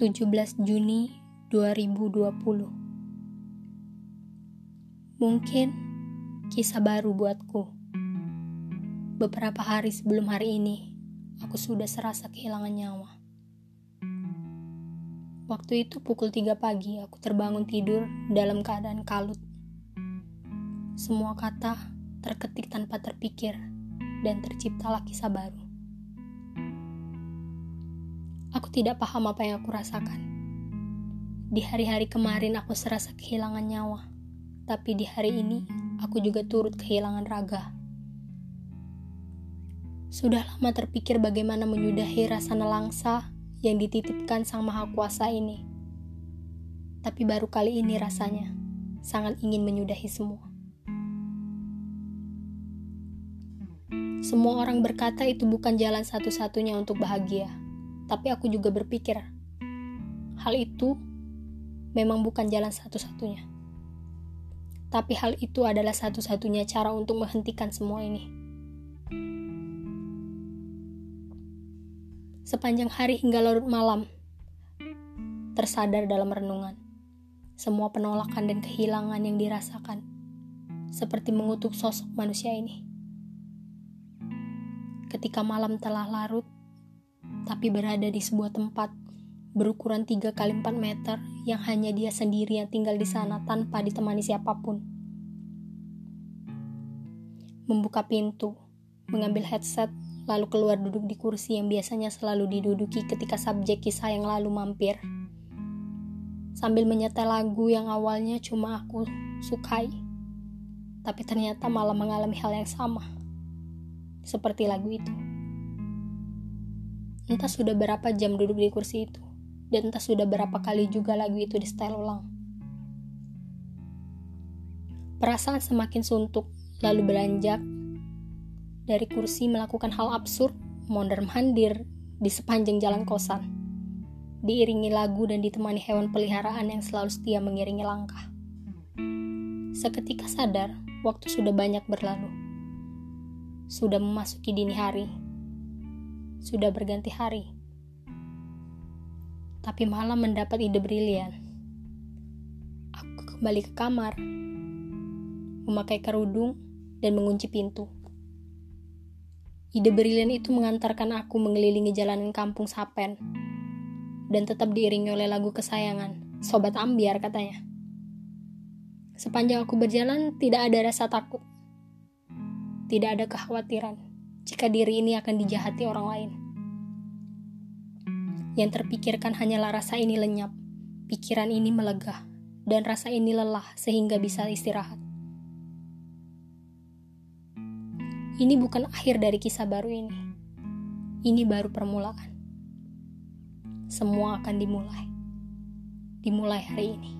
17 Juni 2020 Mungkin kisah baru buatku. Beberapa hari sebelum hari ini, aku sudah serasa kehilangan nyawa. Waktu itu pukul 3 pagi, aku terbangun tidur dalam keadaan kalut. Semua kata terketik tanpa terpikir, dan terciptalah kisah baru. Aku tidak paham apa yang aku rasakan. Di hari-hari kemarin aku serasa kehilangan nyawa, tapi di hari ini aku juga turut kehilangan raga. Sudah lama terpikir bagaimana menyudahi rasa nelangsa yang dititipkan Sang Maha Kuasa ini. Tapi baru kali ini rasanya sangat ingin menyudahi semua. Semua orang berkata itu bukan jalan satu-satunya untuk bahagia tapi aku juga berpikir hal itu memang bukan jalan satu-satunya. Tapi hal itu adalah satu-satunya cara untuk menghentikan semua ini. Sepanjang hari hingga larut malam, tersadar dalam renungan, semua penolakan dan kehilangan yang dirasakan, seperti mengutuk sosok manusia ini. Ketika malam telah larut, tapi berada di sebuah tempat berukuran 3 kali 4 meter yang hanya dia sendiri yang tinggal di sana tanpa ditemani siapa pun. Membuka pintu, mengambil headset, lalu keluar duduk di kursi yang biasanya selalu diduduki ketika subjek kisah yang lalu mampir. Sambil menyetel lagu yang awalnya cuma aku sukai, tapi ternyata malah mengalami hal yang sama. Seperti lagu itu. Entah sudah berapa jam duduk di kursi itu, dan entah sudah berapa kali juga lagu itu di style ulang. Perasaan semakin suntuk, lalu beranjak dari kursi melakukan hal absurd, mondar-mandir di sepanjang jalan kosan. Diiringi lagu dan ditemani hewan peliharaan yang selalu setia mengiringi langkah. Seketika sadar, waktu sudah banyak berlalu. Sudah memasuki dini hari, sudah berganti hari. Tapi malam mendapat ide brilian. Aku kembali ke kamar, memakai kerudung, dan mengunci pintu. Ide brilian itu mengantarkan aku mengelilingi jalanan kampung Sapen, dan tetap diiringi oleh lagu kesayangan, Sobat Ambiar katanya. Sepanjang aku berjalan, tidak ada rasa takut. Tidak ada kekhawatiran jika diri ini akan dijahati orang lain. Yang terpikirkan hanyalah rasa ini lenyap, pikiran ini melegah, dan rasa ini lelah sehingga bisa istirahat. Ini bukan akhir dari kisah baru ini. Ini baru permulaan. Semua akan dimulai. Dimulai hari ini.